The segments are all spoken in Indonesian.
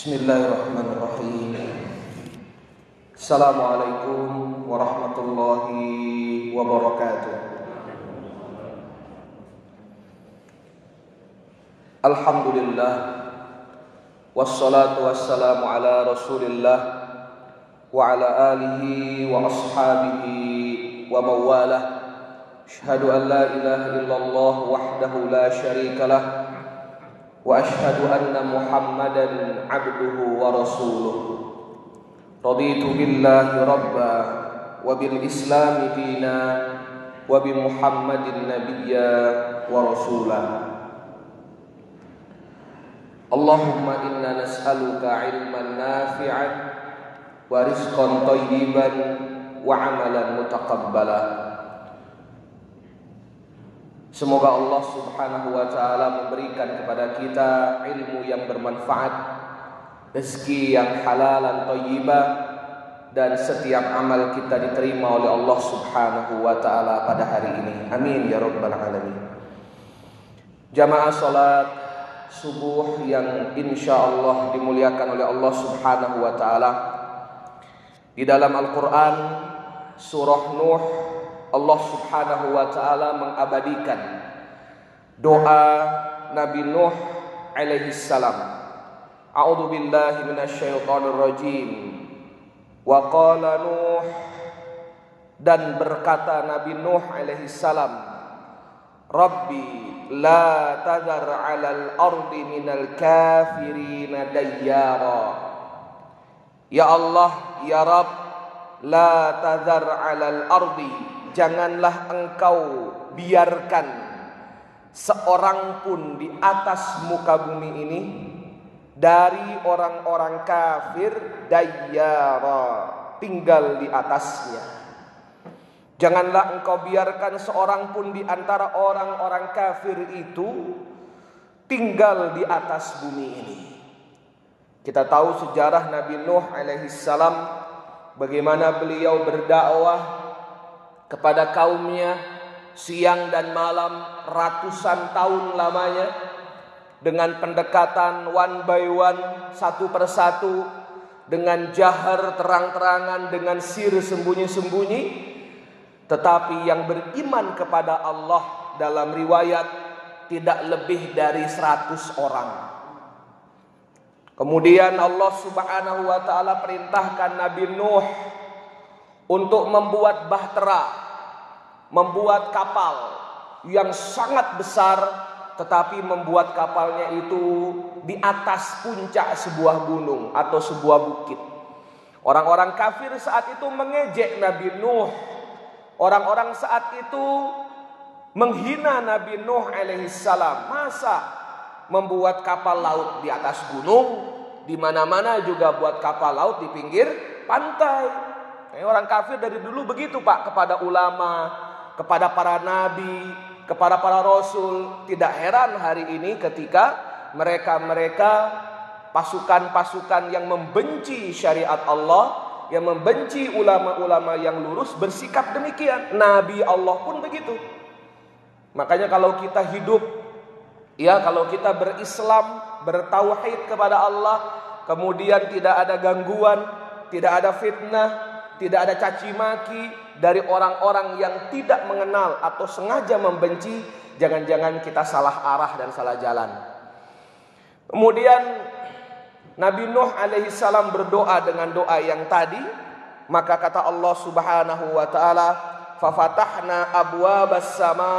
Bismillahirrahmanirrahim. Assalamualaikum warahmatullahi wabarakatuh. Alhamdulillah. Wassalatu wassalamu ala rasulillah Wa ala alihi wa ashabihi wa mawalah. Ashhadu an la ilaha illallah wahdahu la sharika lah وأشهد أن محمدا عبده ورسوله. رضيت بالله ربا وبالإسلام دينا وبمحمد نبيا ورسولا. اللهم إنا نسألك علما نافعا ورزقا طيبا وعملا متقبلا. Semoga Allah Subhanahu wa taala memberikan kepada kita ilmu yang bermanfaat, rezeki yang halal dan thayyibah dan setiap amal kita diterima oleh Allah Subhanahu wa taala pada hari ini. Amin ya rabbal alamin. Jamaah salat subuh yang insya Allah dimuliakan oleh Allah Subhanahu wa taala. Di dalam Al-Qur'an surah Nuh Allah Subhanahu wa taala mengabadikan doa Nabi Nuh alaihi salam. A'udzu billahi minasyaitonir rajim. Wa qala Nuh dan berkata Nabi Nuh alaihi salam, Rabbi la tadhar 'alal ardi minal kafirin dayyara. Ya Allah, ya Rabb, la tadhar 'alal ardi janganlah engkau biarkan seorang pun di atas muka bumi ini dari orang-orang kafir dayyara tinggal di atasnya. Janganlah engkau biarkan seorang pun di antara orang-orang kafir itu tinggal di atas bumi ini. Kita tahu sejarah Nabi Nuh alaihi salam bagaimana beliau berdakwah kepada kaumnya siang dan malam ratusan tahun lamanya dengan pendekatan one by one satu persatu dengan jahar terang-terangan dengan sir sembunyi-sembunyi. Tetapi yang beriman kepada Allah dalam riwayat tidak lebih dari 100 orang. Kemudian Allah Subhanahu wa taala perintahkan Nabi Nuh untuk membuat bahtera, membuat kapal yang sangat besar tetapi membuat kapalnya itu di atas puncak sebuah gunung atau sebuah bukit. Orang-orang kafir saat itu mengejek Nabi Nuh. Orang-orang saat itu menghina Nabi Nuh alaihissalam. Masa membuat kapal laut di atas gunung, di mana-mana juga buat kapal laut di pinggir pantai. Eh, orang kafir dari dulu begitu Pak kepada ulama, kepada para nabi, kepada para rasul. Tidak heran hari ini ketika mereka-mereka pasukan-pasukan yang membenci syariat Allah, yang membenci ulama-ulama yang lurus bersikap demikian. Nabi Allah pun begitu. Makanya kalau kita hidup ya kalau kita berislam, bertauhid kepada Allah, kemudian tidak ada gangguan, tidak ada fitnah, tidak ada caci maki dari orang-orang yang tidak mengenal atau sengaja membenci, jangan-jangan kita salah arah dan salah jalan. Kemudian Nabi Nuh alaihi salam berdoa dengan doa yang tadi, maka kata Allah Subhanahu wa taala, "Fafatahna abwabas sama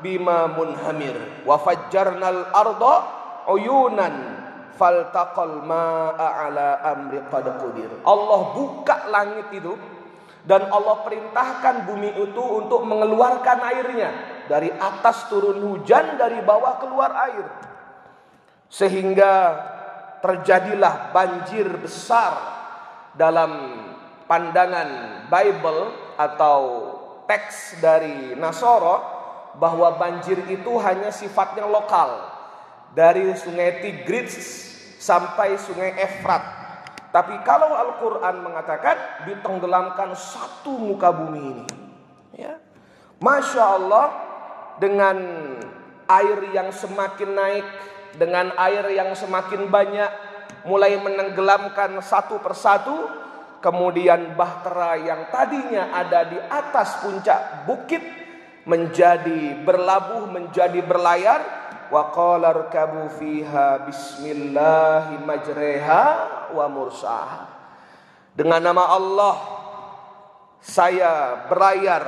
bima munhamir wa fajjarnal arda uyunan faltaqal ma'a ala amri qad qudir. Allah buka langit itu dan Allah perintahkan bumi itu untuk mengeluarkan airnya. Dari atas turun hujan, dari bawah keluar air. Sehingga terjadilah banjir besar dalam pandangan Bible atau teks dari Nasoro bahwa banjir itu hanya sifatnya lokal dari sungai Tigris sampai sungai Efrat. Tapi kalau Al-Quran mengatakan ditenggelamkan satu muka bumi ini. Ya. Masya Allah dengan air yang semakin naik, dengan air yang semakin banyak, mulai menenggelamkan satu persatu kemudian bahtera yang tadinya ada di atas puncak bukit menjadi berlabuh menjadi berlayar wa qala rkabu fiha bismillahi majreha wa mursaha dengan nama Allah saya berlayar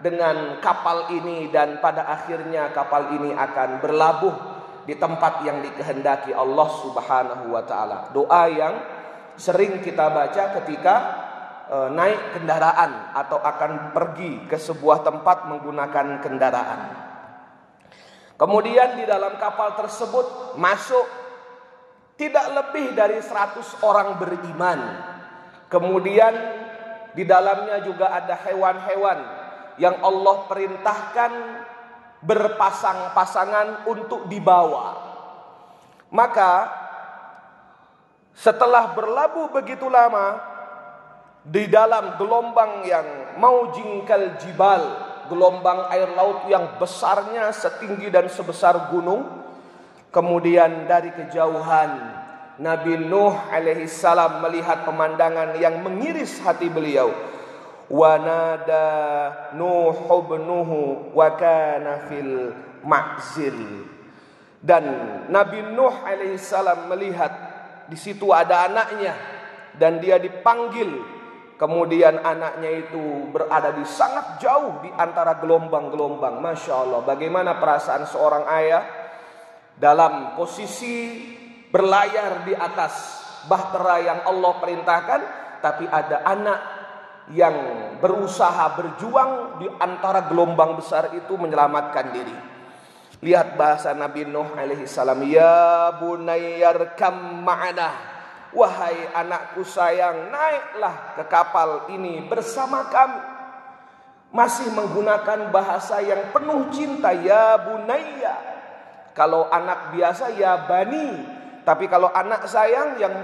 dengan kapal ini dan pada akhirnya kapal ini akan berlabuh di tempat yang dikehendaki Allah Subhanahu wa taala. Doa yang sering kita baca ketika e, naik kendaraan atau akan pergi ke sebuah tempat menggunakan kendaraan. Kemudian di dalam kapal tersebut masuk tidak lebih dari 100 orang beriman. Kemudian di dalamnya juga ada hewan-hewan yang Allah perintahkan berpasang-pasangan untuk dibawa. Maka setelah berlabuh begitu lama di dalam gelombang yang mau jingkal jibal, gelombang air laut yang besarnya setinggi dan sebesar gunung, kemudian dari kejauhan Nabi Nuh alaihi salam melihat pemandangan yang mengiris hati beliau. Wa nada Nuh ibnuhu wa kana fil ma'zil. Dan Nabi Nuh alaihi salam melihat di situ ada anaknya dan dia dipanggil. Kemudian anaknya itu berada di sangat jauh di antara gelombang-gelombang. Masya Allah, bagaimana perasaan seorang ayah dalam posisi berlayar di atas bahtera yang Allah perintahkan, tapi ada anak yang berusaha berjuang di antara gelombang besar itu menyelamatkan diri. Lihat bahasa Nabi Nuh alaihi salam, "Ya bunayyar kam ma'ana." Wahai anakku sayang, naiklah ke kapal ini bersama kami. Masih menggunakan bahasa yang penuh cinta, ya bunayya. Kalau anak biasa ya bani, tapi kalau anak sayang yang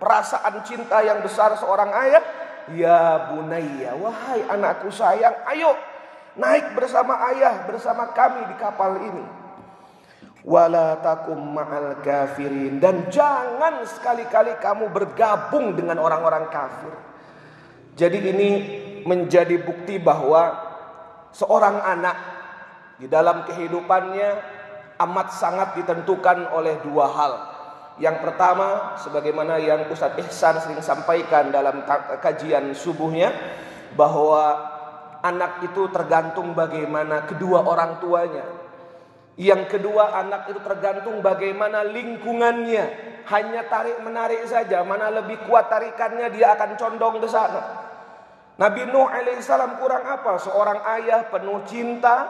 perasaan cinta yang besar seorang ayah, ya bunayya, wahai anakku sayang, ayo naik bersama ayah, bersama kami di kapal ini. Wala takum ma'al kafirin dan jangan sekali-kali kamu bergabung dengan orang-orang kafir. Jadi ini menjadi bukti bahwa seorang anak di dalam kehidupannya amat sangat ditentukan oleh dua hal. Yang pertama, sebagaimana yang Ustadz Ihsan sering sampaikan dalam kajian subuhnya, bahwa anak itu tergantung bagaimana kedua orang tuanya. Yang kedua, anak itu tergantung bagaimana lingkungannya. Hanya tarik menarik saja, mana lebih kuat tarikannya dia akan condong ke sana. Nabi Nuh alaihissalam kurang apa? Seorang ayah penuh cinta,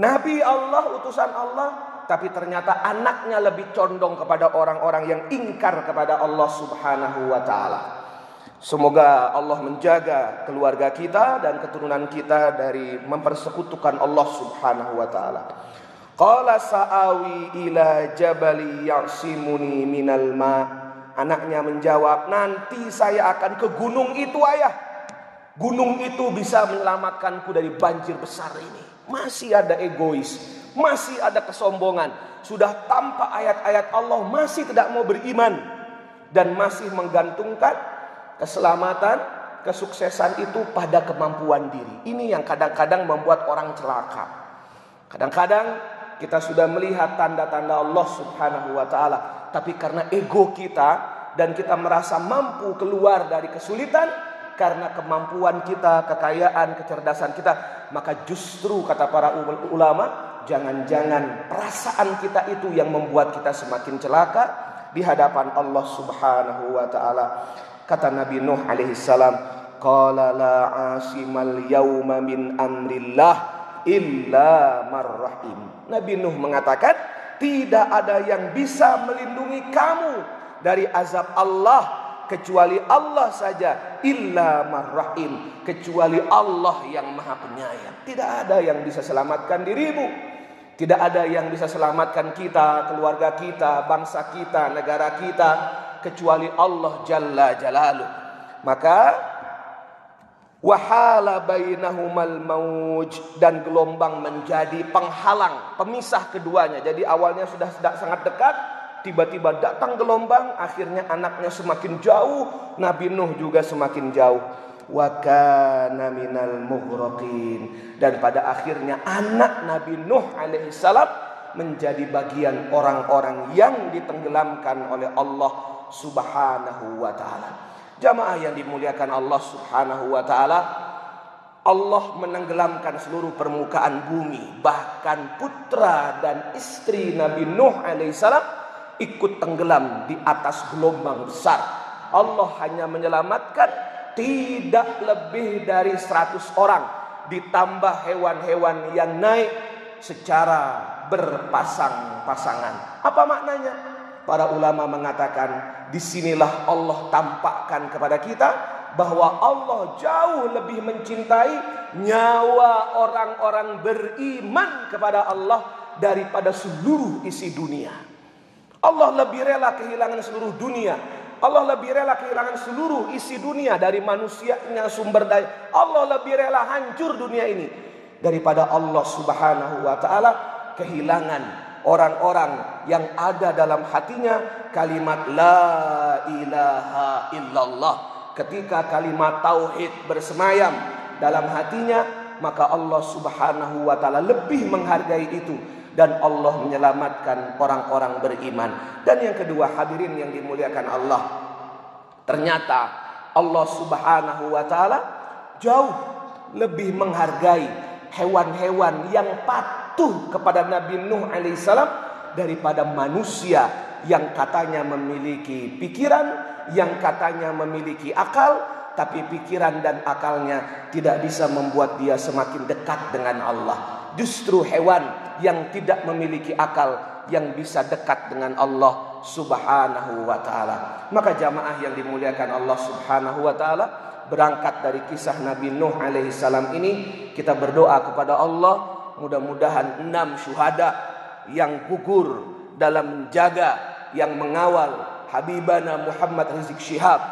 Nabi Allah, utusan Allah, tapi ternyata anaknya lebih condong kepada orang-orang yang ingkar kepada Allah Subhanahu wa taala. Semoga Allah menjaga keluarga kita dan keturunan kita dari mempersekutukan Allah Subhanahu wa taala. Qala sa'awi ila jabali ya'simuni minal ma. Anaknya menjawab, "Nanti saya akan ke gunung itu, Ayah. Gunung itu bisa menyelamatkanku dari banjir besar ini." Masih ada egois, masih ada kesombongan, sudah tampak ayat-ayat Allah masih tidak mau beriman dan masih menggantungkan keselamatan, kesuksesan itu pada kemampuan diri. Ini yang kadang-kadang membuat orang celaka. Kadang-kadang kita sudah melihat tanda-tanda Allah Subhanahu wa taala, tapi karena ego kita dan kita merasa mampu keluar dari kesulitan karena kemampuan kita, kekayaan, kecerdasan kita, maka justru kata para ulama jangan-jangan perasaan kita itu yang membuat kita semakin celaka di hadapan Allah Subhanahu wa taala. Kata Nabi Nuh alaihi salam, "Qala la asimal yauma min amrillah illa marrahim." Nabi Nuh mengatakan, tidak ada yang bisa melindungi kamu dari azab Allah kecuali Allah saja illa marrahim kecuali Allah yang maha penyayang tidak ada yang bisa selamatkan dirimu tidak ada yang bisa selamatkan kita, keluarga kita, bangsa kita, negara kita kecuali Allah Jalla Jalaluh. Maka wahala bainahumal mauj dan gelombang menjadi penghalang, pemisah keduanya. Jadi awalnya sudah sangat dekat, tiba-tiba datang gelombang, akhirnya anaknya semakin jauh, Nabi Nuh juga semakin jauh. Wa kana minal mughraqin dan pada akhirnya anak Nabi Nuh alaihissalam menjadi bagian orang-orang yang ditenggelamkan oleh Allah Subhanahu wa taala. Jamaah yang dimuliakan Allah Subhanahu wa taala, Allah menenggelamkan seluruh permukaan bumi, bahkan putra dan istri Nabi Nuh alaihissalam ikut tenggelam di atas gelombang besar. Allah hanya menyelamatkan tidak lebih dari 100 orang ditambah hewan-hewan yang naik secara berpasang-pasangan. Apa maknanya? Para ulama mengatakan di sinilah Allah tampakkan kepada kita bahwa Allah jauh lebih mencintai nyawa orang-orang beriman kepada Allah daripada seluruh isi dunia. Allah lebih rela kehilangan seluruh dunia. Allah lebih rela kehilangan seluruh isi dunia dari manusianya sumber daya. Allah lebih rela hancur dunia ini daripada Allah Subhanahu wa taala kehilangan orang-orang yang ada dalam hatinya kalimat la ilaha illallah. Ketika kalimat tauhid bersemayam dalam hatinya, maka Allah Subhanahu wa taala lebih menghargai itu dan Allah menyelamatkan orang-orang beriman. Dan yang kedua hadirin yang dimuliakan Allah. Ternyata Allah Subhanahu wa taala jauh lebih menghargai hewan-hewan yang patuh kepada Nabi Nuh alaihissalam daripada manusia yang katanya memiliki pikiran, yang katanya memiliki akal, tapi pikiran dan akalnya tidak bisa membuat dia semakin dekat dengan Allah. Justru hewan yang tidak memiliki akal yang bisa dekat dengan Allah Subhanahu wa taala. Maka jamaah yang dimuliakan Allah Subhanahu wa taala berangkat dari kisah Nabi Nuh alaihi salam ini kita berdoa kepada Allah mudah-mudahan enam syuhada yang gugur dalam menjaga yang mengawal Habibana Muhammad Rizik Syihab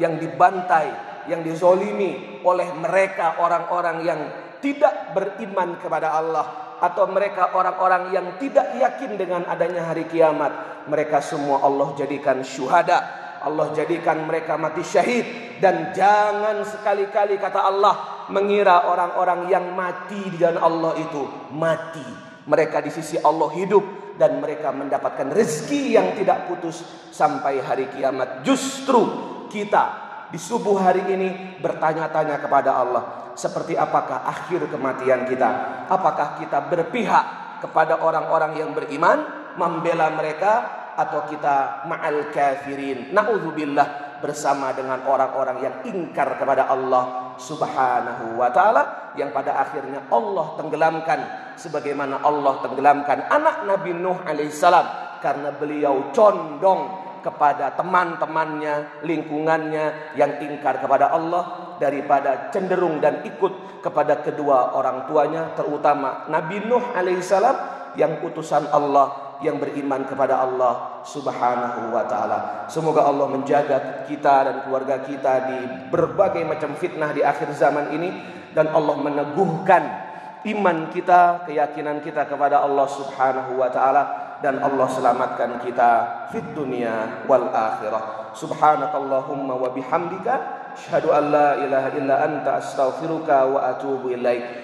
yang dibantai, yang dizolimi oleh mereka orang-orang yang tidak beriman kepada Allah atau mereka orang-orang yang tidak yakin dengan adanya hari kiamat. Mereka semua Allah jadikan syuhada Allah jadikan mereka mati syahid. Dan jangan sekali-kali kata Allah mengira orang-orang yang mati di jalan Allah itu mati mereka di sisi Allah hidup dan mereka mendapatkan rezeki yang tidak putus sampai hari kiamat justru kita di subuh hari ini bertanya-tanya kepada Allah seperti apakah akhir kematian kita? Apakah kita berpihak kepada orang-orang yang beriman, membela mereka atau kita ma'al kafirin? Nauzubillah bersama dengan orang-orang yang ingkar kepada Allah Subhanahu wa taala yang pada akhirnya Allah tenggelamkan sebagaimana Allah tenggelamkan anak Nabi Nuh alaihissalam karena beliau condong kepada teman-temannya, lingkungannya yang ingkar kepada Allah daripada cenderung dan ikut kepada kedua orang tuanya terutama Nabi Nuh alaihissalam yang utusan Allah yang beriman kepada Allah Subhanahu wa taala. Semoga Allah menjaga kita dan keluarga kita di berbagai macam fitnah di akhir zaman ini dan Allah meneguhkan iman kita, keyakinan kita kepada Allah Subhanahu wa taala dan Allah selamatkan kita fit dunia wal akhirah. Subhanakallahumma wa bihamdika asyhadu an la ilaha illa anta astaghfiruka wa atubu ilaik.